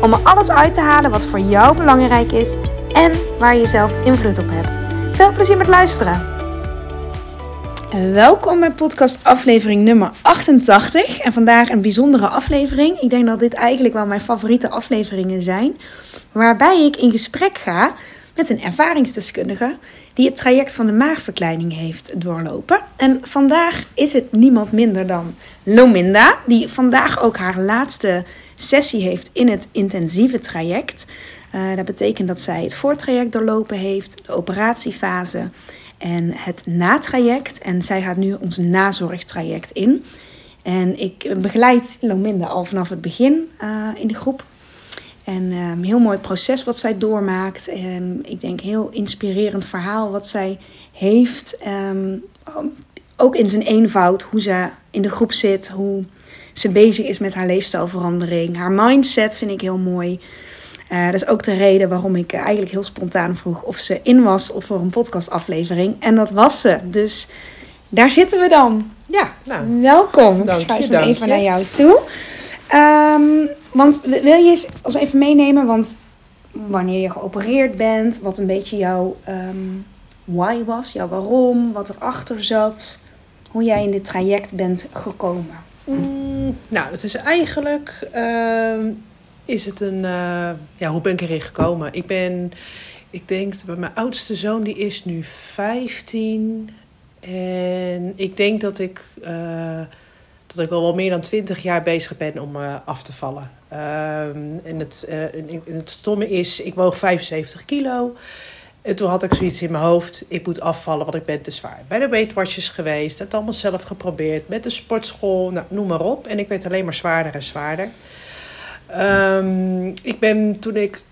om er alles uit te halen wat voor jou belangrijk is en waar je zelf invloed op hebt. Veel plezier met luisteren! Welkom bij podcast aflevering nummer 88 en vandaag een bijzondere aflevering. Ik denk dat dit eigenlijk wel mijn favoriete afleveringen zijn, waarbij ik in gesprek ga met een ervaringsdeskundige die het traject van de maagverkleining heeft doorlopen. En vandaag is het niemand minder dan Lominda, die vandaag ook haar laatste sessie heeft in het intensieve traject. Uh, dat betekent dat zij het voortraject doorlopen heeft, de operatiefase en het natraject. En zij gaat nu ons nazorgtraject in. En ik begeleid Lominda al vanaf het begin uh, in de groep. En een heel mooi proces wat zij doormaakt. En ik denk heel inspirerend verhaal wat zij heeft. Um, ook in zijn eenvoud, hoe ze in de groep zit, hoe ze bezig is met haar leefstijlverandering. Haar mindset vind ik heel mooi. Uh, dat is ook de reden waarom ik eigenlijk heel spontaan vroeg of ze in was of voor een podcastaflevering. En dat was ze. Dus daar zitten we dan. Ja, nou. Welkom. Ik schuif hem even naar jou toe. Um, want wil je eens als even meenemen, want wanneer je geopereerd bent, wat een beetje jouw um, why was, jouw waarom, wat erachter zat, hoe jij in dit traject bent gekomen? Mm, nou, het is eigenlijk, uh, is het een, uh, ja, hoe ben ik erin gekomen? Ik ben, ik denk, mijn oudste zoon die is nu 15 en ik denk dat ik... Uh, dat ik al wel meer dan 20 jaar bezig ben om uh, af te vallen. Uh, en, het, en, het stomme is, ik woog 75 kilo. En toen had ik zoiets in mijn hoofd, ik moet afvallen, want ik ben te zwaar. Bij de Weight geweest, het allemaal zelf geprobeerd. Met de sportschool, nou, noem maar op. En ik werd alleen maar zwaarder en zwaarder. Um, ik ben toen ik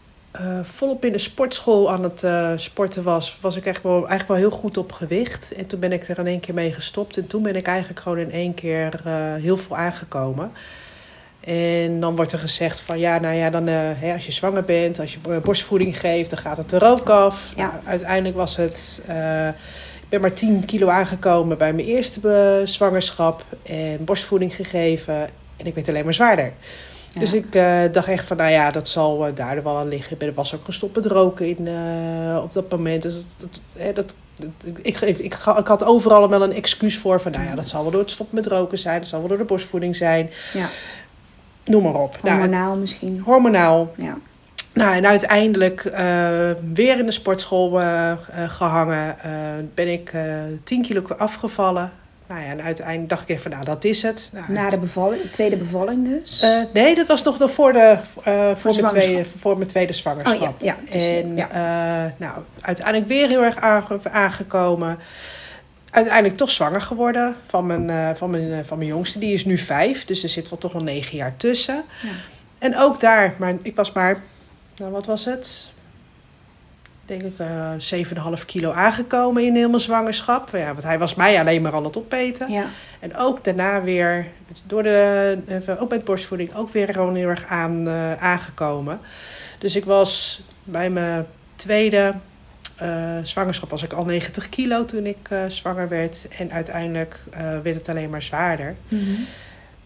uh, volop in de sportschool aan het uh, sporten was, was ik echt wel, eigenlijk wel heel goed op gewicht. En toen ben ik er in één keer mee gestopt. En toen ben ik eigenlijk gewoon in één keer uh, heel veel aangekomen. En dan wordt er gezegd van ja, nou ja, dan, hè, als je zwanger bent, als je borstvoeding geeft, dan gaat het er ook af. Ja. Nou, uiteindelijk was het, ik ben maar 10 kilo aangekomen bij mijn eerste zwangerschap en borstvoeding gegeven. En ik werd alleen maar zwaarder. Ja. Dus ik uh, dacht echt van, nou ja, dat zal uh, daar wel aan liggen. Ik was ook gestopt met roken in, uh, op dat moment. Dus dat, dat, dat, ik, ik, ik, ik, had overal wel een excuus voor. Van, nou ja, dat zal wel door het stoppen met roken zijn. Dat zal wel door de borstvoeding zijn. Ja. Noem maar op. Hormonaal nou, misschien. Hormonaal. Ja. Nou, en uiteindelijk weer in de sportschool gehangen. ben ik 10 kilo afgevallen. Nou ja, en uiteindelijk dacht ik even, nou dat is het. Nou, Na de bevalling, tweede bevalling dus? Nee, dat was nog voor, de, uh, voor, mijn tweede, voor mijn tweede zwangerschap. Oh, ja, ja, dus, en ja. Nou, uiteindelijk weer heel erg aangekomen. Uiteindelijk toch zwanger geworden van mijn, van, mijn, van mijn jongste. Die is nu vijf, dus er zit wel toch wel negen jaar tussen. Ja. En ook daar, maar ik was maar, nou wat was het? denk ik, uh, 7,5 kilo aangekomen in heel mijn zwangerschap. Ja, want hij was mij alleen maar aan het opeten. Ja. En ook daarna weer, door de, ook met borstvoeding, ook weer gewoon heel erg aan, aangekomen. Dus ik was bij mijn tweede uh, zwangerschap was ik al 90 kilo toen ik uh, zwanger werd. En uiteindelijk werd het alleen maar zwaarder. Mm -hmm.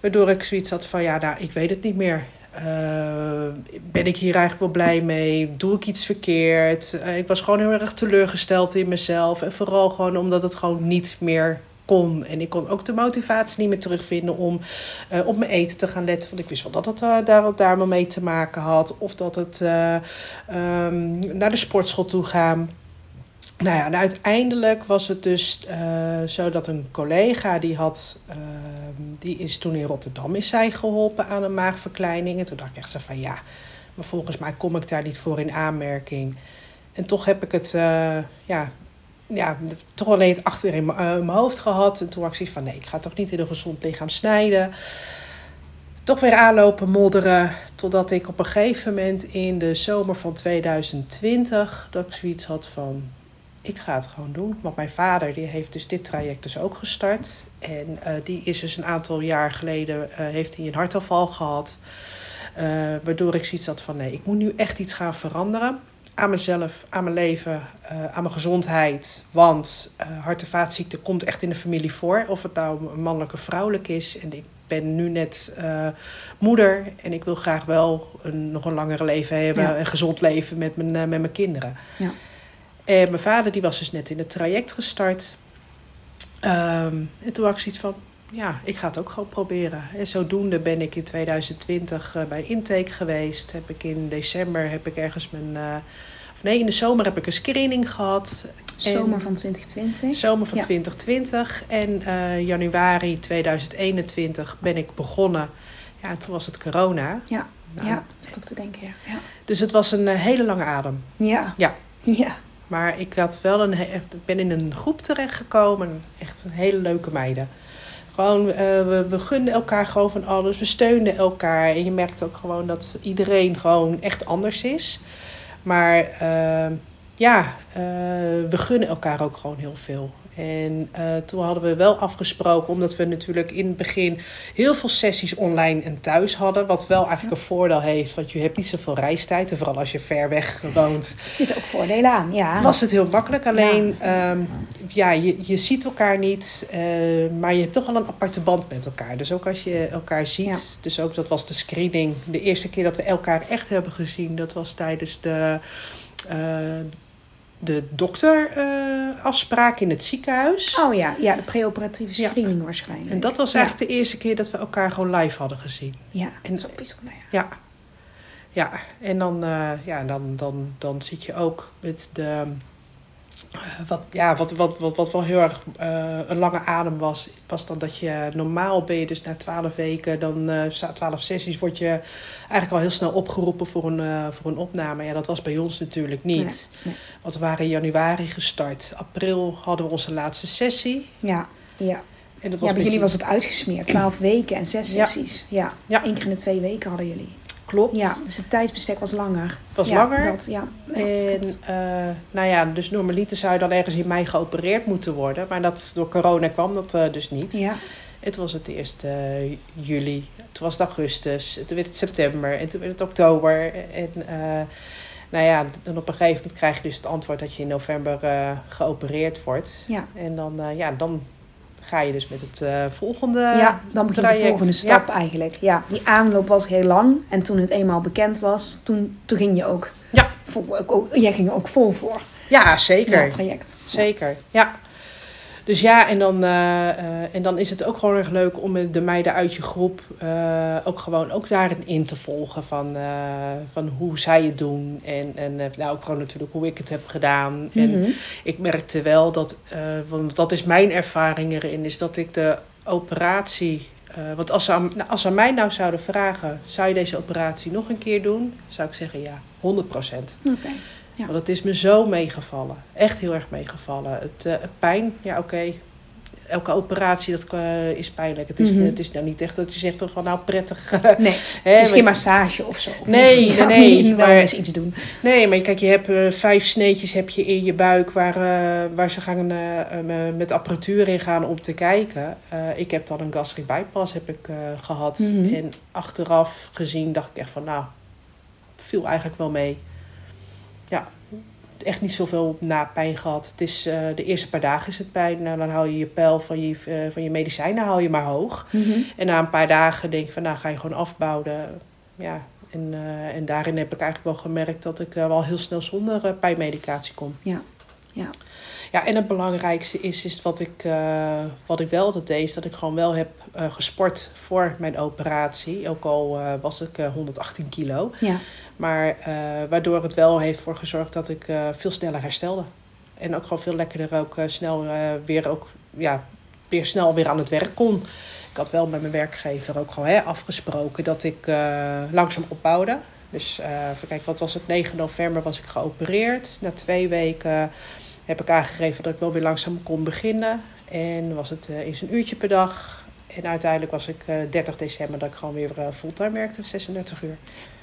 Waardoor ik zoiets had van, ja, nou, ik weet het niet meer. Uh, ben ik hier eigenlijk wel blij mee? Doe ik iets verkeerd? Uh, ik was gewoon heel erg teleurgesteld in mezelf. En vooral gewoon omdat het gewoon niet meer kon. En ik kon ook de motivatie niet meer terugvinden om uh, op mijn eten te gaan letten. Want ik wist wel dat het daar, daar maar mee te maken had. Of dat het um, naar de sportschool toe gaan. Nou ja, en uiteindelijk was het dus uh, zo dat een collega die had, uh, die is toen in Rotterdam is zij geholpen aan een maagverkleining. En toen dacht ik echt zo van ja, maar volgens mij kom ik daar niet voor in aanmerking. En toch heb ik het, uh, ja, ja, toch alleen het achter in mijn hoofd gehad. En toen had ik van nee, ik ga toch niet in een gezond lichaam snijden. toch weer aanlopen modderen. Totdat ik op een gegeven moment in de zomer van 2020 dat ik zoiets had van ik ga het gewoon doen. Want mijn vader die heeft dus dit traject dus ook gestart. En uh, die is dus een aantal jaar geleden uh, heeft hij een hartaanval gehad. Uh, waardoor ik zoiets had van nee, ik moet nu echt iets gaan veranderen. Aan mezelf, aan mijn leven, aan mijn gezondheid. Want hart- en vaatziekte komt echt in de familie voor. Of het nou mannelijk of vrouwelijk is. En ik ben nu net moeder. En ik wil graag wel een, nog een langer leven hebben. Ja. Een gezond leven met mijn, met mijn kinderen. Ja. En mijn vader die was dus net in het traject gestart. Um, en toen had ik zoiets van, ja, ik ga het ook gewoon proberen. En zodoende ben ik in 2020 uh, bij Intake geweest. Heb ik in december heb ik ergens mijn... Uh, of nee, in de zomer heb ik een screening gehad. Zomer van 2020. Zomer van ja. 2020. En uh, januari 2021 ben ik begonnen. Ja, en toen was het corona. Ja, nou, ja dat is ook te denken, ja. ja. Dus het was een hele lange adem. Ja. Ja. Ja. Maar ik had wel een, ik ben in een groep terechtgekomen. Echt een hele leuke meiden. Gewoon, uh, we, we gunden elkaar gewoon van alles. We steunden elkaar. En je merkt ook gewoon dat iedereen gewoon echt anders is. Maar uh, ja, uh, we gunnen elkaar ook gewoon heel veel. En uh, toen hadden we wel afgesproken, omdat we natuurlijk in het begin heel veel sessies online en thuis hadden. Wat wel eigenlijk een voordeel heeft, want je hebt niet zoveel reistijd. En vooral als je ver weg woont. Er zitten ook voordelen aan, ja. Was het heel makkelijk. Alleen, ja, um, ja je, je ziet elkaar niet, uh, maar je hebt toch wel een aparte band met elkaar. Dus ook als je elkaar ziet, ja. dus ook dat was de screening. De eerste keer dat we elkaar echt hebben gezien, dat was tijdens de... Uh, de dokterafspraak uh, in het ziekenhuis. Oh ja, ja de preoperatieve screening ja. waarschijnlijk. En dat was eigenlijk ja. de eerste keer dat we elkaar gewoon live hadden gezien. Ja, en, dat is ook bijzonder. Ja. ja, en dan, uh, ja, dan, dan, dan zit je ook met de... Wat, ja, wat, wat, wat, wat wel heel erg uh, een lange adem was, was dan dat je normaal ben je dus na twaalf weken, dan twaalf sessies, word je eigenlijk al heel snel opgeroepen voor een, uh, voor een opname. Ja, dat was bij ons natuurlijk niet. Nee, nee. Want we waren in januari gestart. April hadden we onze laatste sessie. Ja, ja. En dat ja, was bij jullie was het uitgesmeerd. Twaalf weken en zes sessies. Ja. ja. Eén keer in de twee weken hadden jullie. Klopt. Ja, dus het tijdsbestek was langer. was ja, langer. Dat, ja. En uh, nou ja, dus normaliter zou je dan ergens in mei geopereerd moeten worden. Maar dat door corona kwam dat uh, dus niet. Ja. Het was het eerst uh, juli, toen was het augustus, toen werd het september en toen werd het oktober. En nou ja, dan op een gegeven moment krijg je dus het antwoord dat je in november geopereerd wordt. Ja. En dan, ja, dan ga je dus met het volgende Ja, dan begint traject. de volgende stap ja. eigenlijk. Ja, die aanloop was heel lang en toen het eenmaal bekend was, toen, toen ging je ook, Ja. vol, ook, jij ging er ook vol voor. Ja, zeker. Ja, het traject. Zeker, ja. Dus ja, en dan, uh, uh, en dan is het ook gewoon erg leuk om de meiden uit je groep uh, ook gewoon ook daarin in te volgen van, van hoe zij het doen. En, en nou, ook gewoon natuurlijk hoe ik het heb gedaan. Mm En -hmm. ik merkte wel dat, want dat is mijn ervaring erin, is dat ik de operatie. want als ze, aan, als ze aan mij nou zouden vragen, zou je deze operatie nog een keer doen? Zou ik zeggen ja, 100 procent. Okay. Ja. Want het is me zo meegevallen. Echt heel erg meegevallen. Het uh, pijn, ja oké. Okay. Elke operatie dat, uh, is pijnlijk. Het is, Mhm. mm -hmm. het is nou niet echt dat je zegt van nou prettig. Nee, het is geen massage of zo. Nee, nee, nee, maar- eens iets doen. Nee, maar kijk, je hebt uh, vijf sneetjes heb je in je buik waar, waar ze gaan met apparatuur in gaan om te kijken. Ik heb dan een gastric bypass heb ik, gehad. Mhm. En achteraf gezien dacht ik echt van nou, viel eigenlijk wel mee. Ja, echt niet zoveel napijn gehad. Het is, uh, de eerste paar dagen is het pijn. Nou, dan hou je je pijl van je, uh, van je medicijnen hou je maar hoog. Mhm. En na een paar dagen denk je van nou ga je gewoon afbouwen. Ja, en, uh, en daarin heb ik eigenlijk wel gemerkt dat ik wel heel snel zonder pijnmedicatie kom. Ja, ja. Ja, en het belangrijkste is, is wat, ik, uh, wat ik wel dat deed, is dat ik gewoon wel heb uh, gesport voor mijn operatie. Ook al uh, was ik 118 kilo. ja. Maar waardoor het wel heeft voor gezorgd dat ik veel sneller herstelde. En ook gewoon veel lekkerder ook snel weer ook ja, weer snel weer aan het werk kon. Ik had wel met mijn werkgever ook gewoon hè, afgesproken dat ik langzaam opbouwde. Dus kijken, wat was het? 9 november was ik geopereerd. Na twee weken heb ik aangegeven dat ik wel weer langzaam kon beginnen. En was het uh, eens een uurtje per dag. En uiteindelijk was ik eh 30 december dat ik gewoon weer eh, fulltime werkte, 36 uur.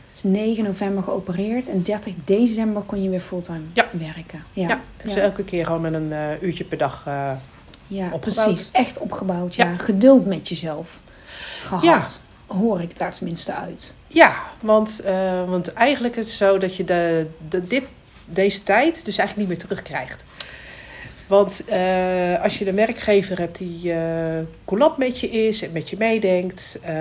Het is 9 november geopereerd en 30 december kon je weer fulltime Ja. werken. Ja, Ja, dus ja. elke keer gewoon met een eh, uurtje per dag. eh, Ja, Opgebouwd. precies. Echt opgebouwd, ja. Geduld met jezelf gehad. Ja. Hoor ik daar tenminste uit. Ja, want, eh, want eigenlijk is het zo dat je de, de, dit, deze tijd dus eigenlijk niet meer terugkrijgt. Want eh, als je een werkgever hebt die eh coulant met je is en met je meedenkt, eh,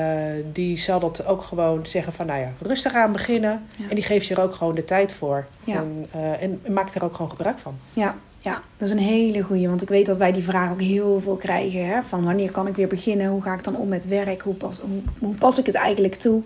die zal dat ook gewoon zeggen van nou ja, rustig aan beginnen. Ja. En die geeft je er ook gewoon de tijd voor. Ja. En, en maakt er ook gewoon gebruik van. Ja, ja, dat is een hele goeie. Want ik weet dat wij die vraag ook heel veel krijgen. Hè? Van wanneer kan ik weer beginnen? Hoe ga ik dan om met werk? Hoe pas, hoe, hoe pas ik het eigenlijk toe?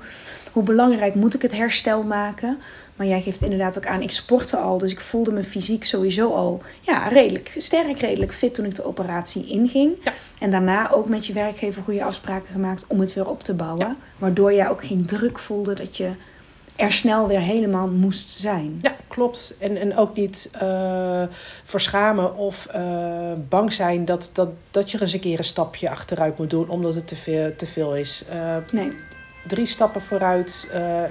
Hoe belangrijk moet ik het herstel maken? Maar jij geeft inderdaad ook aan, ik sportte al. Dus ik voelde me fysiek sowieso al ja, redelijk sterk, redelijk fit toen ik de operatie inging. Ja. En daarna ook met je werkgever goede afspraken gemaakt om het weer op te bouwen. Ja. Waardoor jij ook geen druk voelde dat je er snel weer helemaal moest zijn. Ja, klopt. En, en ook niet eh verschamen of eh, bang zijn dat, dat, dat je eens een keer een stapje achteruit moet doen omdat het te veel, te veel is. Eh, Nee, drie stappen vooruit eh,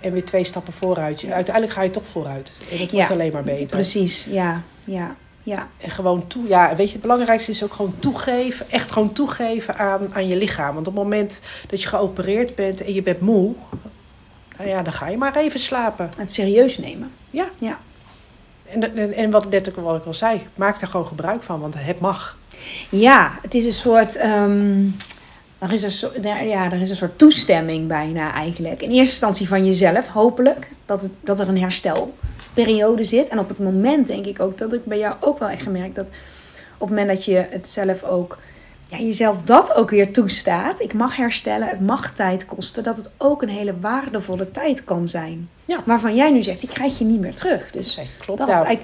en weer twee stappen vooruit. Uiteindelijk ga je toch vooruit. En het Ja, wordt alleen maar beter. precies. Ja, ja, ja. En gewoon toe, ja, weet je, het belangrijkste is ook gewoon toegeven, echt gewoon toegeven aan, aan je lichaam. Want op het moment dat je geopereerd bent en je bent moe, nou ja, dan ga je maar even slapen. Het serieus nemen. Ja. Ja. En, en, en wat, net ook wat ik al zei, maak er gewoon gebruik van, want het mag. Ja, het is een soort. ehm, er, is een soort er- ja, er is een soort toestemming bijna eigenlijk. In eerste instantie van jezelf, hopelijk, dat, het, dat er een herstelperiode zit. En op het moment denk ik ook dat ik bij jou ook wel echt gemerkt dat op het moment dat je het zelf ook. Ja, jezelf dat ook weer toestaat. Ik mag herstellen, het mag tijd kosten. Dat het ook een hele waardevolle tijd kan zijn. Ja. Waarvan jij nu zegt, die krijg je niet meer terug. Dus Nee, klopt. dat Nou.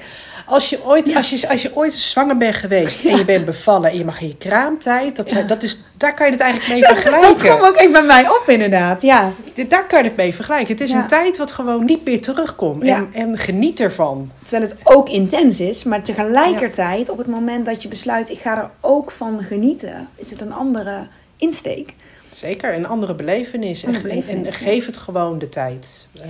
Als, je ooit, Ja. als, je, als je ooit zwanger bent geweest en Ja. je bent bevallen en je mag in je kraamtijd, dat, zijn- Ja. dat is, daar kan je het eigenlijk mee Dat, dat vergelijken. kwam ook echt bij mij op, inderdaad. Ja, Daar kan je het mee vergelijken. Het is een tijd wat gewoon niet meer terugkomt. En, en geniet ervan. Terwijl het ook intens is, maar tegelijkertijd op het moment dat je besluit ik ga er ook van genieten, is het een andere insteek. Zeker, een andere belevenis. En, Andere belevenis, en ja. geef het gewoon de tijd. Eh,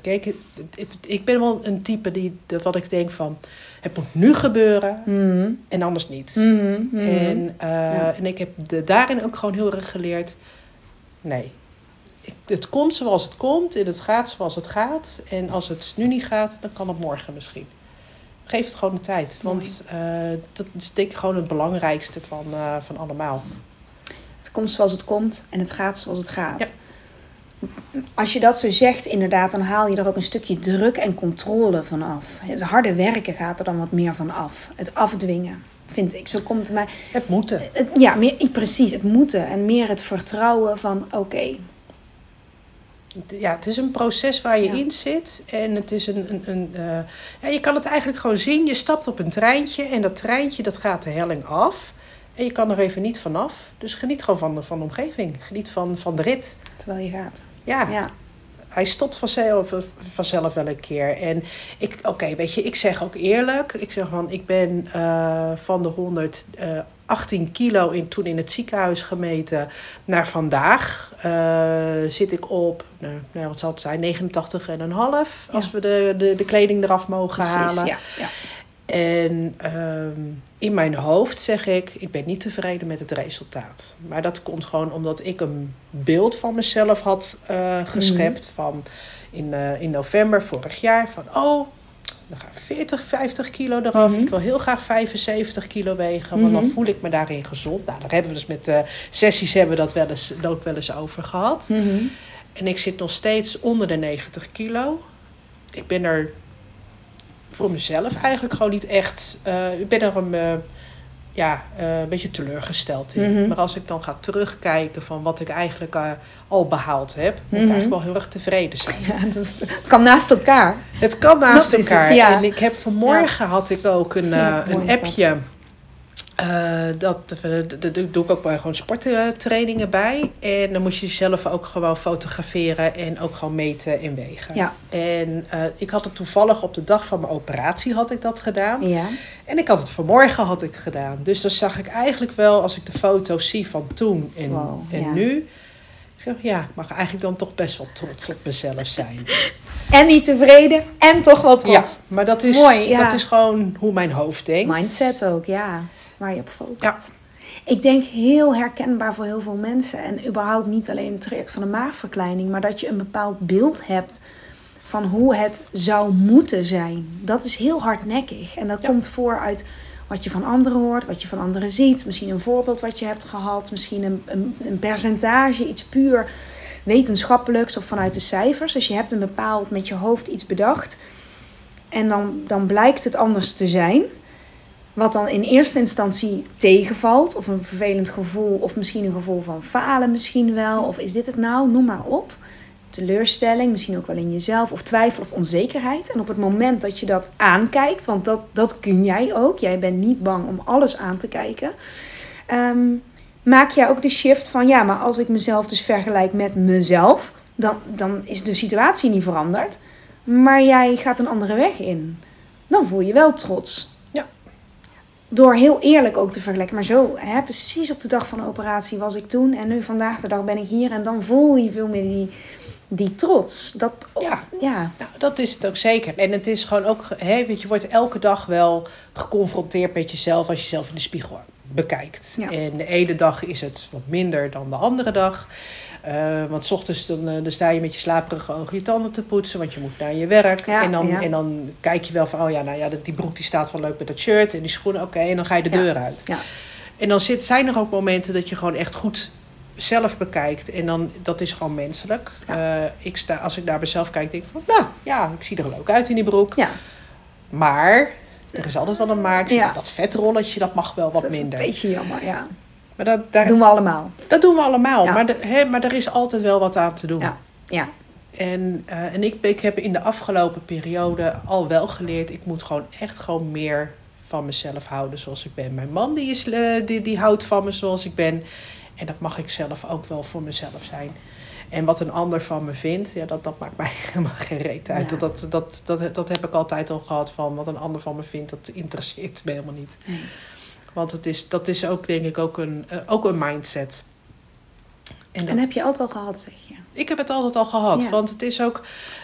kijk, het- ik ben wel een type die, de- wat ik denk van, het moet nu gebeuren Mhm. en anders niet. Mhm, mhm. En, eh, Ja. en ik heb de, daarin ook gewoon heel erg geleerd, nee. Ik, het komt zoals het komt en het gaat zoals het gaat. En als het nu niet gaat, dan kan het morgen misschien. Geef het gewoon de tijd. Want eh, dat is denk ik gewoon het belangrijkste van, van allemaal. Het komt zoals het komt en het gaat zoals het gaat. Ja. Als je dat zo zegt, inderdaad, dan haal je er ook een stukje druk en controle van af. Het harde werken gaat er dan wat meer van af. Het afdwingen, vind ik. Zo komt het mij. Het moeten. Het, ja, meer, precies, het moeten. En meer het vertrouwen van, oké, Ja, het is een proces waar je Ja. in zit. En het is een. een, een eh, ja, je kan het eigenlijk gewoon zien. Je stapt op een treintje en dat treintje dat gaat de helling af. En je kan er even niet vanaf. Dus geniet gewoon van de, van de omgeving. Geniet van, van de rit. terwijl je gaat. Ja, Ja, hij stopt vanzelf, vanzelf wel een keer. En ik, oké, weet je, ik zeg ook eerlijk. Ik zeg van, ik ben eh, van de 118 kilo in, toen in het ziekenhuis gemeten naar vandaag. eh, zit ik op, nou, nou, wat zal het zijn, 89,5 als we de, de, de kleding eraf mogen precies. halen. Ja, ja. En ehm, in mijn hoofd zeg ik, ik ben niet tevreden met het resultaat. Maar dat komt gewoon omdat ik een beeld van mezelf had eh, geschept van in, eh, in november vorig jaar. Van oh, dan ga 40, 50 kilo eraf. Mhm. Ik wil heel graag 75 kilo wegen, want dan Mhm. voel ik me daarin gezond. Nou, daar hebben we dus met de sessies hebben we dat wel eens, dat ook wel eens over gehad. Mhm. En ik zit nog steeds onder de 90 kilo. Ik ben er voor mezelf eigenlijk gewoon niet echt. eh, ik ben er een, eh, ja, eh, een beetje teleurgesteld in. Mhm. Maar als ik dan ga terugkijken van wat ik eigenlijk al behaald heb, moet ik Mhm. eigenlijk wel heel erg tevreden zijn. Ja, dat, is, het kan naast elkaar. Het kan naast Dat is het, elkaar. ja. En ik heb vanmorgen had ik ook een, een appje Eh, dat, dat, dat doe ik ook bij gewoon sporttrainingen bij. En dan moet je jezelf ook gewoon fotograferen en ook gewoon meten en wegen. Ja. En eh, ik had het toevallig op de dag van mijn operatie had ik dat gedaan. Ja. En ik had het vanmorgen had ik gedaan. Dus dan zag ik eigenlijk wel, als ik de foto's zie van toen en, Wow, en ja. nu. Ik zeg, ja, ik mag eigenlijk dan toch best wel trots op mezelf zijn. En niet tevreden en toch wel trots. Ja, maar dat is, Mooi, ja. dat is gewoon hoe mijn hoofd denkt. Mindset ook, ja. Waar je op focust. Ja. Ik denk heel herkenbaar voor heel veel mensen. En überhaupt niet alleen het traject van de maagverkleining. Maar dat je een bepaald beeld hebt van hoe het zou moeten zijn. Dat is heel hardnekkig. En dat Ja. komt voor uit wat je van anderen hoort, wat je van anderen ziet. Misschien een voorbeeld wat je hebt gehad. Misschien een, een, een percentage, iets puur wetenschappelijks of vanuit de cijfers. Dus je hebt een bepaald met je hoofd iets bedacht. En dan, dan blijkt het anders te zijn. Wat dan in eerste instantie tegenvalt. Of een vervelend gevoel. Of misschien een gevoel van falen misschien wel. Of is dit het nou? Noem maar op. Teleurstelling, misschien ook wel in jezelf. Of twijfel of onzekerheid. En op het moment dat je dat aankijkt. Want dat, dat kun jij ook. Jij bent niet bang om alles aan te kijken. ehm, maak jij ook de shift van... Ja, maar als ik mezelf dus vergelijk met mezelf. Dan, dan is de situatie niet veranderd. Maar jij gaat een andere weg in. Dan voel je wel trots. Door heel eerlijk ook te vergelijken. Maar zo, hè, precies op de dag van de operatie was ik toen. En nu vandaag de dag ben ik hier. En dan voel je veel meer die, die trots. Dat, Ja. ja. Nou, dat is het ook zeker. En het is gewoon ook, hè, weet je, wordt elke dag wel geconfronteerd met jezelf als je jezelf in de spiegel bekijkt. Ja. En de ene dag is het wat minder dan de andere dag. Eh, want 's ochtends dan, eh, dan sta je met je slaperige ogen je tanden te poetsen, want je moet naar je werk. Ja, en, dan, ja. en dan kijk je wel van, oh ja, nou ja, die broek die staat wel leuk met dat shirt en die schoenen, oké, en dan ga je de Ja. deur uit. Ja. En dan zit, zijn er ook momenten dat je gewoon echt goed zelf bekijkt. En dan, dat is gewoon menselijk. Eh, ik sta, als ik naar mezelf kijk, denk ik van, nou ja, ik zie er leuk uit in die broek. ja. Maar, er is altijd wel een zeg, Ja. Dat vetrolletje, dat mag wel wat dat is minder. een beetje jammer, ja. Maar dat, daar, Dat doen we allemaal. dat doen we allemaal. Ja. Maar, de, hè, maar er is altijd wel wat aan te doen. Ja. Ja. En, eh, en ik, ik heb in de afgelopen periode al wel geleerd, ik moet gewoon echt gewoon meer van mezelf houden zoals ik ben. Mijn man die, is, eh, die, die houdt van me zoals ik ben. En dat mag ik zelf ook wel voor mezelf zijn. En wat een ander van me vindt, ja, dat, dat maakt mij helemaal geen reet uit. Ja. Dat, dat, dat, dat heb ik altijd al gehad van wat een ander van me vindt, dat interesseert me helemaal niet. Nee. Want het is, dat is ook denk ik ook een, eh, ook een mindset. En heb je altijd al gehad, zeg je. ik heb het altijd al gehad. Ja. Want het is ook,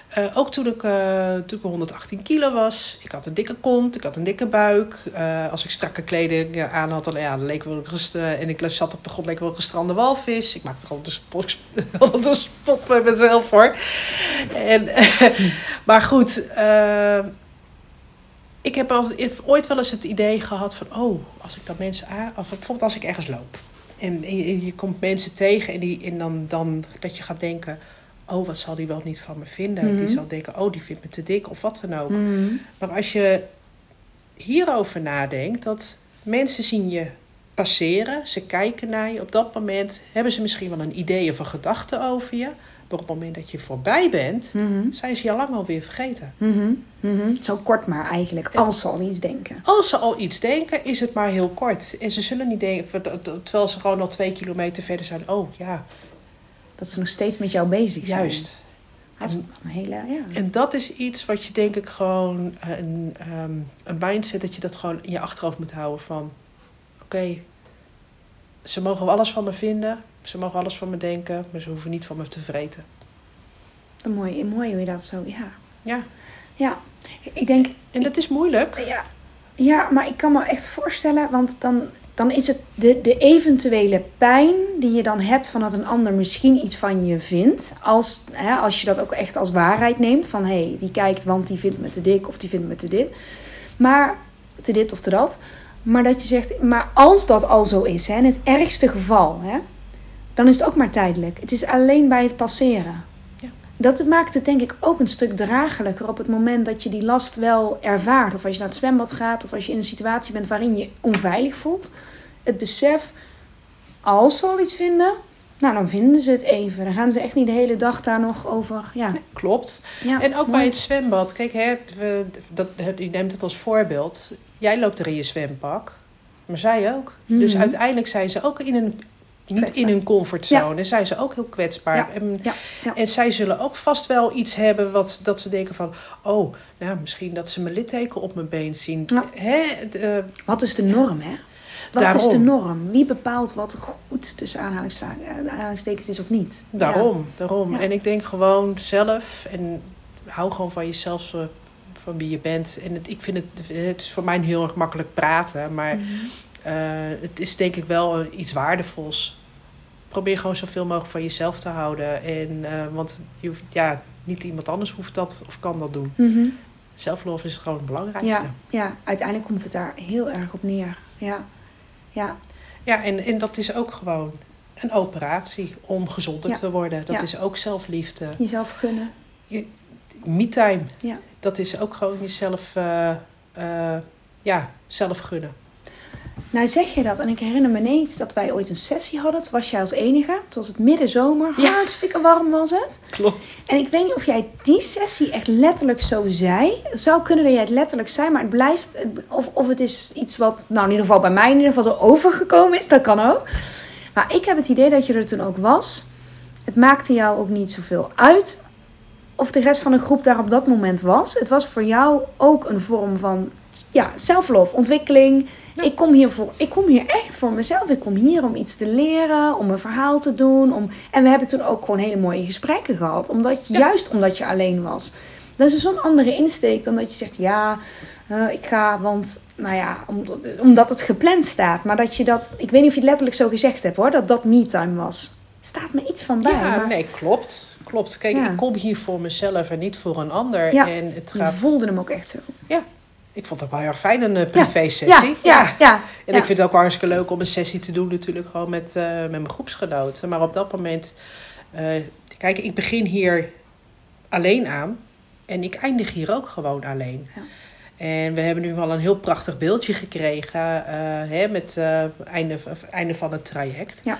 eh, ook toen ik, eh, toen ik 118 kilo was. Ik had een dikke kont, ik had een dikke buik. Als ik strakke kleding aan had, dan, ja, dan leek wel eh, en ik zat op de grond, leek wel een gestrande walvis. Ik maakte er altijd een spot, altijd een spot met mezelf voor. En, maar goed, ik heb altijd, ooit wel eens het idee gehad van, oh, als ik dan mensen aan, of bijvoorbeeld als ik ergens loop. En je, je komt mensen tegen en, die, en dan, dan dat je gaat denken, oh, wat zal die wel niet van me vinden? Mhm. Die zal denken, oh, die vindt me te dik of wat dan ook. Mhm. Maar als je hierover nadenkt, dat mensen zien je passeren, ze kijken naar je. Op dat moment hebben ze misschien wel een idee of een gedachte over je. Maar op het moment dat je voorbij bent, Mhm. zijn ze je al lang alweer vergeten. Mhm. Mhm. Zo kort maar eigenlijk, als ze al iets denken. Als ze al iets denken, is het maar heel kort. En ze zullen niet denken, terwijl ze gewoon al twee kilometer verder zijn. Oh ja, Dat ze nog steeds met jou bezig zijn. juist. Dat is een hele, ja. En dat is iets wat je denk ik gewoon een, ehm, een mindset dat je dat gewoon in je achterhoofd moet houden van oké, ze mogen alles van me vinden, ze mogen alles van me denken, maar ze hoeven niet van me te vreten. Mooi, mooi hoe je dat zo, ja. Ja, Ja, ik denk, en dat is moeilijk. ja, ja, maar ik kan me echt voorstellen, want dan, dan is het de, de eventuele pijn die je dan hebt van dat een ander misschien iets van je vindt. Als, hè, als je dat ook echt als waarheid neemt, van hé, hey, die kijkt want die vindt me te dik of die vindt me te dit. Maar, te dit of te dat. Maar dat je zegt, maar als dat al zo is, hè, in het ergste geval, hè, dan is het ook maar tijdelijk. Het is alleen bij het passeren. Ja. Dat maakt het denk ik ook een stuk draaglijker op het moment dat je die last wel ervaart. Of als je naar het zwembad gaat, of als je in een situatie bent waarin je je onveilig voelt. Het besef, als ze al iets vinden, nou dan vinden ze het even. Dan gaan ze echt niet de hele dag daar nog over. Ja, Klopt. ja En ook mooi. bij het zwembad. Kijk, hè, we, dat, je neemt het als voorbeeld. Jij loopt er in je zwempak. Maar zij ook. Dus Mhm. uiteindelijk zijn ze ook in een, niet Kwetsbaar. in hun comfortzone. En zijn ze ook heel kwetsbaar. Ja, En, ja, ja. en zij zullen ook vast wel iets hebben wat dat ze denken van... Oh, nou, misschien dat ze mijn litteken op mijn been zien. Ja. Hè? Wat is de norm, hè? Wat Daarom. is de norm? Wie bepaalt wat goed tussen eh, aanhalingstekens is of niet? Daarom, daarom. Ja. En ik denk gewoon zelf en hou gewoon van jezelf, eh, van wie je bent. En het, ik vind het, het is voor mij heel erg makkelijk praten, maar Mhm. eh, het is denk ik wel iets waardevols. Probeer gewoon zoveel mogelijk van jezelf te houden. En, want je hoeft, ja, niet iemand anders hoeft dat of kan dat doen. Zelflof is gewoon het belangrijkste. Ja, ja, uiteindelijk komt het daar heel erg op neer. Ja, ja, Ja, en, en dat is ook gewoon een operatie om gezonder Ja. te worden. Dat Ja. is ook zelfliefde. jezelf gunnen. Me-time. Ja. Dat is ook gewoon jezelf, eh, eh, ja, zelf gunnen. Nou zeg je dat en ik herinner me niet dat wij ooit een sessie hadden. Toen was jij als enige. Het was het middenzomer. Ja. Hartstikke warm was het. Klopt. En ik weet niet of jij die sessie echt letterlijk zo zei. Het zou kunnen dat jij het letterlijk zei, maar het blijft. Of, of het is iets wat, nou in ieder geval bij mij in ieder geval zo overgekomen is. Dat kan ook. Maar ik heb het idee dat je er toen ook was. Het maakte jou ook niet zoveel uit of de rest van de groep daar op dat moment was. Het was voor jou ook een vorm van ja, zelflof, ontwikkeling. Ja. Ik, kom hier voor, ik kom hier echt voor mezelf. Ik kom hier om iets te leren, om een verhaal te doen. Om... En we hebben toen ook gewoon hele mooie gesprekken gehad. Omdat, Ja. Juist omdat je alleen was. Dat is zo'n andere insteek dan dat je zegt, ja, eh, ik ga, want, nou ja, omdat, omdat het gepland staat. Maar dat je dat, ik weet niet of je het letterlijk zo gezegd hebt hoor, dat dat me-time was. Staat me iets van bij. Ja, maar nee, klopt. Klopt. Kijk, Ja. ik kom hier voor mezelf en niet voor een ander. Ja. En het gaat, voelde hem ook echt zo. ja, ik vond het wel heel erg fijn, een eh, privé-sessie. Ja, ja, ja. En ik vind het ook wel hartstikke leuk om een sessie te doen, natuurlijk gewoon met, eh, met mijn groepsgenoten. Maar op dat moment, eh, kijk, ik begin hier alleen aan en ik eindig hier ook gewoon alleen. Ja. En we hebben nu wel een heel prachtig beeldje gekregen hè, met het einde, einde van het traject. Ja.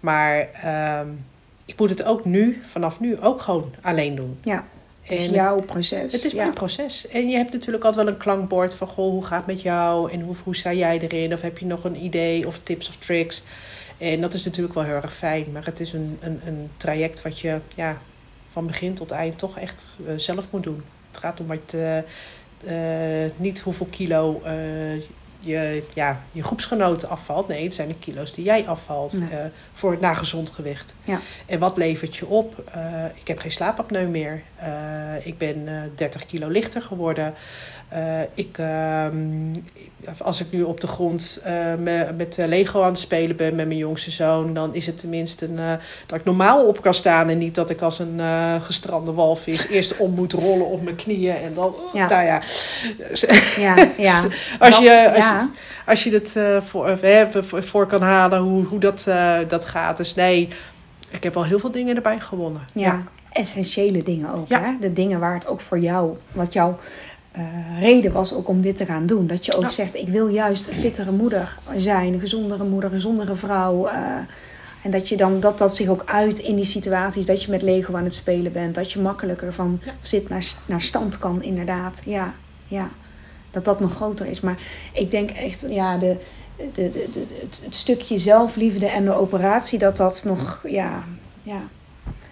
Maar ehm, ik moet het ook nu, vanaf nu, ook gewoon alleen doen. Ja, het is En jouw proces. het is ja. mijn proces. En je hebt natuurlijk altijd wel een klankbord van... Goh, hoe gaat het met jou? En hoe, hoe sta jij erin? Of heb je nog een idee of tips of tricks? En dat is natuurlijk wel heel erg fijn. Maar het is een, een, een traject wat je ja, van begin tot eind toch echt eh, zelf moet doen. Het gaat om wat, eh, niet hoeveel kilo je, ja, je groepsgenoten afvalt. Nee, het zijn de kilo's die jij afvalt eh, voor het nagezond gewicht. Ja. En wat levert je op? Eh, ik heb geen slaapapneu meer. Eh, ik ben eh 30 kilo lichter geworden. Eh, ik, ehm, als ik nu op de grond me- met Lego aan het spelen ben met mijn jongste zoon, dan is het tenminste een, dat ik normaal op kan staan en niet dat ik als een gestrande walvis eerst om moet rollen op mijn knieën en dan, Ja. nou ja. Ja, ja. Als Dat- je, als, je, ja. als je het eh, voor, eh, hè, voor, voor kan halen, hoe, hoe dat, eh, dat gaat. Dus nee, ik heb al heel veel dingen erbij gewonnen. Ja, essentiële dingen ook. Ja. Hè? De dingen waar het ook voor jou, wat jouw eh, reden was ook om dit te gaan doen. Dat je ook Ja. zegt, ik wil juist een fittere moeder zijn, een gezondere moeder, een gezondere vrouw. eh, en dat, je dan, dat dat zich ook uit in die situaties dat je met Lego aan het spelen bent. Dat je makkelijker van Ja. zit naar, naar stand kan, inderdaad. Ja, ja, dat dat nog groter is. Maar ik denk echt, ja, de, de, de, de- het, stukje zelfliefde en de operatie, dat dat nog, ja, ja,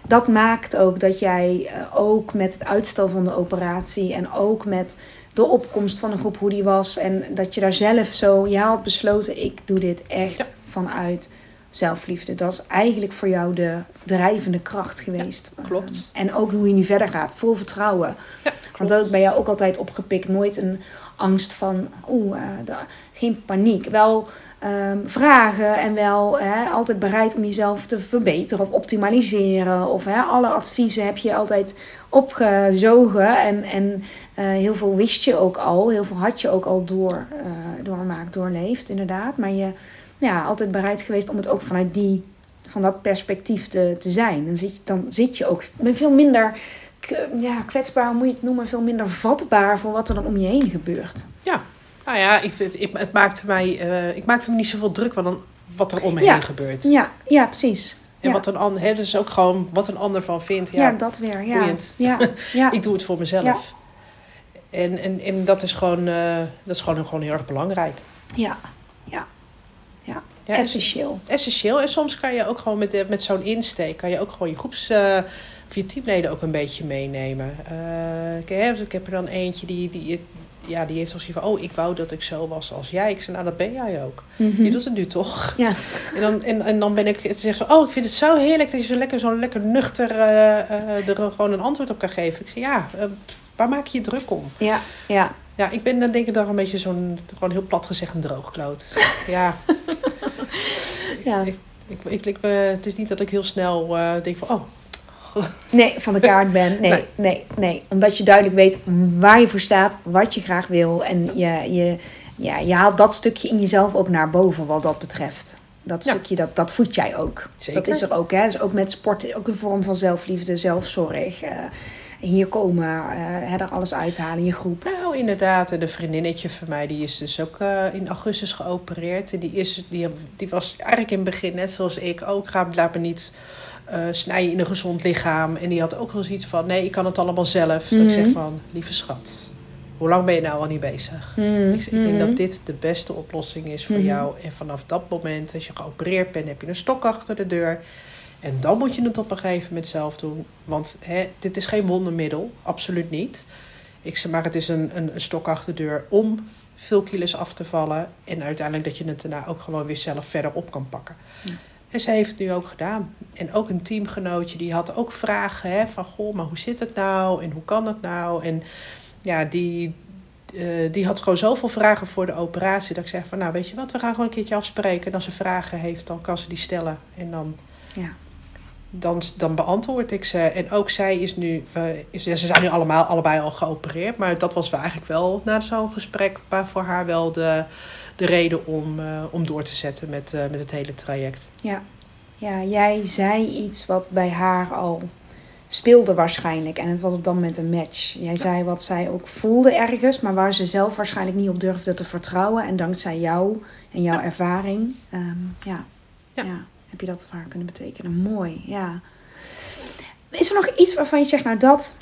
dat maakt ook dat jij eh, ook met het uitstel van de operatie en ook met de opkomst van een groep hoe die was en dat je daar zelf zo, je had besloten, ik doe dit echt Ja. vanuit zelfliefde. Dat is eigenlijk voor jou de drijvende kracht geweest. klopt. En ook hoe je nu verder gaat, vol vertrouwen. Ja, Want dat is bij jou ook altijd opgepikt. Nooit een angst van, oeh, eh, geen paniek. Wel ehm, vragen en wel hè, altijd bereid om jezelf te verbeteren of optimaliseren. Of hè, alle adviezen heb je altijd opgezogen. En, en eh, heel veel wist je ook al, heel veel had je ook al door, eh, doormaakt, doorleefd inderdaad. Maar je ja, altijd bereid geweest om het ook vanuit die, van dat perspectief te, te zijn. Dan zit, je, dan zit je ook ben veel minder ja, kwetsbaar, hoe moet je het noemen, veel minder vatbaar voor wat er dan om je heen gebeurt. Ja, nou ja, ik, ik, het maakte mij, eh, ik maakte me niet zoveel druk van dan wat er om me Ja. heen gebeurt. Ja, ja precies. En ja. wat een ander, hè, dus ook gewoon wat een ander van vindt. ja. Ja, dat weer. Ja, boeiend. ja, ja. ik doe het voor mezelf. En, en, en dat is gewoon, eh, dat is gewoon, gewoon heel erg belangrijk. ja. Ja. Ja. Ja, Essentieel. essentieel. En soms kan je ook gewoon met, de- met zo'n insteek, kan je ook gewoon je groeps, eh, of je teamleden ook een beetje meenemen. Eh, ik, heb, ik heb er dan eentje die, die, ja, die heeft als van, oh, ik wou dat ik zo was als jij. Ik zei, nou, dat ben jij ook. Mhm. Je doet het nu toch? Ja. En dan, en, en dan ben ik, het zegt ze, oh, ik vind het zo heerlijk dat je zo lekker, zo lekker nuchter eh, er gewoon een antwoord op kan geven. Ik zeg, ja, waar maak je je druk om? Ja. Ja. Ja, ik ben dan denk ik dan een beetje zo'n, gewoon heel plat gezegd, een droogkloot. Ja, Ja. ik, ik, ik, eh, het is niet dat ik heel snel eh, denk van, oh, Nee, van de kaart ben. Nee, Nee. nee, nee, Omdat je duidelijk weet waar je voor staat, wat je graag wil. En je, je, ja, je haalt dat stukje in jezelf ook naar boven wat dat betreft. Dat Ja. stukje, dat, dat voed jij ook. Zeker. Dat is er ook. Hè? Dus ook met sport, ook een vorm van zelfliefde, zelfzorg. eh, hier komen, hè, er alles uithalen in je groep. Nou, inderdaad. Een vriendinnetje van mij, die is dus ook eh, in augustus geopereerd. En die, is, die, die was eigenlijk in het begin, net zoals ik, ook ga, laat me niet eh, snijden in een gezond lichaam. En die had ook wel zoiets van, nee, ik kan het allemaal zelf. Dat ik Mhm. zeg van, lieve schat, hoe lang ben je nou al niet bezig? Ik, zeg, ik denk dat dit de beste oplossing is voor Mhm. jou. En vanaf dat moment, als je geopereerd bent, heb je een stok achter de deur. En dan moet je het op een gegeven moment zelf doen. Want hè, dit is geen wondermiddel, absoluut niet. Ik zeg maar, het is een, een, een stok achter de deur om veel kilo's af te vallen. En uiteindelijk dat je het daarna ook gewoon weer zelf verder op kan pakken. Ja. En zij heeft het nu ook gedaan. En ook een teamgenootje die had ook vragen hè, van... Goh, maar hoe zit het nou? En hoe kan het nou? En ja, die, eh, die had gewoon zoveel vragen voor de operatie. Dat ik zeg van, nou weet je wat, we gaan gewoon een keertje afspreken. En als ze vragen heeft, dan kan ze die stellen. En dan, Ja. Dan, dan beantwoord ik ze. En ook zij is nu, eh, is, ze zijn nu allemaal, allebei al geopereerd. Maar dat was eigenlijk wel na zo'n gesprek voor haar wel de, de reden om, eh, om door te zetten met, eh, met het hele traject. Ja. ja, jij zei iets wat bij haar al speelde waarschijnlijk. En het was op dat moment een match. Jij zei wat zij ook voelde ergens, maar waar ze zelf waarschijnlijk niet op durfde te vertrouwen. En dankzij jou en jouw ervaring, ehm, ja, ja. Ja. Heb je dat voor kunnen betekenen. Mooi, ja. Is er nog iets waarvan je zegt, nou dat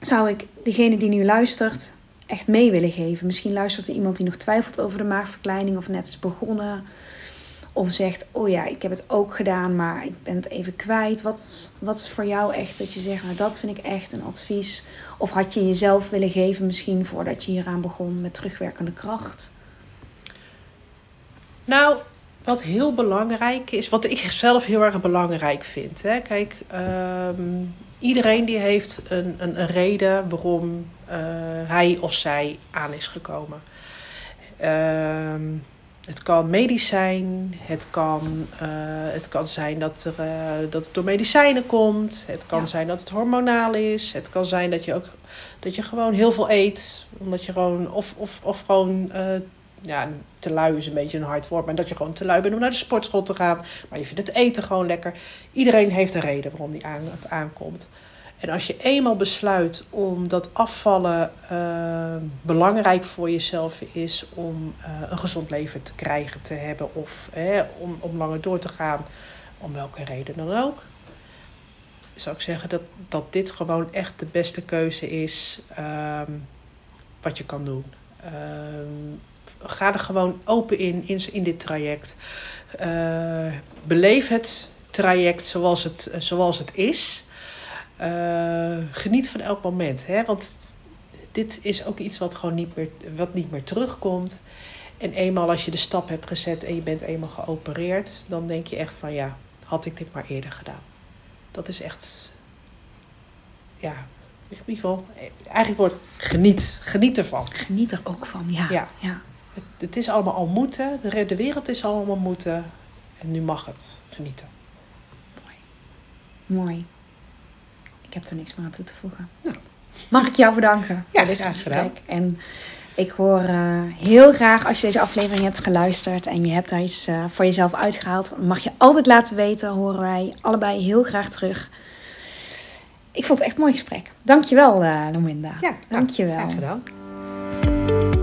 zou ik degene die nu luistert echt mee willen geven? Misschien luistert er iemand die nog twijfelt over de maagverkleining of net is begonnen. Of zegt, oh ja, ik heb het ook gedaan, maar ik ben het even kwijt. Wat, wat is voor jou echt dat je zegt, nou dat vind ik echt een advies? Of had je jezelf willen geven misschien voordat je hieraan begon met terugwerkende kracht? Nou, wat heel belangrijk is, wat ik zelf heel erg belangrijk vind. Hè? Kijk, ehm, iedereen die heeft een, een, een reden waarom eh, hij of zij aan is gekomen. Ehm, het kan medisch zijn, het kan, eh, het kan zijn dat, er, eh, dat het door medicijnen komt, het kan Ja. zijn dat het hormonaal is, het kan zijn dat je ook dat je gewoon heel veel eet, omdat je gewoon of, of, of gewoon ja, te lui is een beetje een hard woord, maar dat je gewoon te lui bent om naar de sportschool te gaan. Maar je vindt het eten gewoon lekker. Iedereen heeft een reden waarom die aan, aankomt. En als je eenmaal besluit om dat afvallen eh, belangrijk voor jezelf is om eh, een gezond leven te krijgen, te hebben of om, om langer door te gaan, om welke reden dan ook, zou ik zeggen dat, dat dit gewoon echt de beste keuze is ehm, wat je kan doen. Ehm, ga er gewoon open in, in, in dit traject. Uh, beleef het traject zoals het, zoals het is. Uh, geniet van elk moment. Hè? Want dit is ook iets wat gewoon niet meer, wat niet meer terugkomt. En eenmaal als je de stap hebt gezet en je bent eenmaal geopereerd, dan denk je echt van ja, had ik dit maar eerder gedaan. Dat is echt, ja, in ieder geval, eigenlijk wordt geniet, geniet ervan. Geniet er ook van, ja. Ja. ja. Het, het, is allemaal al moeten, de, de wereld is allemaal moeten en nu mag het genieten. Mooi. Mooi. Ik heb er niks meer aan toe te voegen. Nou. Mag ik jou bedanken? Ja, graag gedaan. En ik hoor uh, heel graag als je deze aflevering hebt geluisterd en je hebt daar iets uh, voor jezelf uitgehaald, mag je altijd laten weten. Horen wij allebei heel graag terug. Ik vond het echt een mooi gesprek. Dankjewel, uh, Lominda. Ja, dankjewel. Graag gedaan.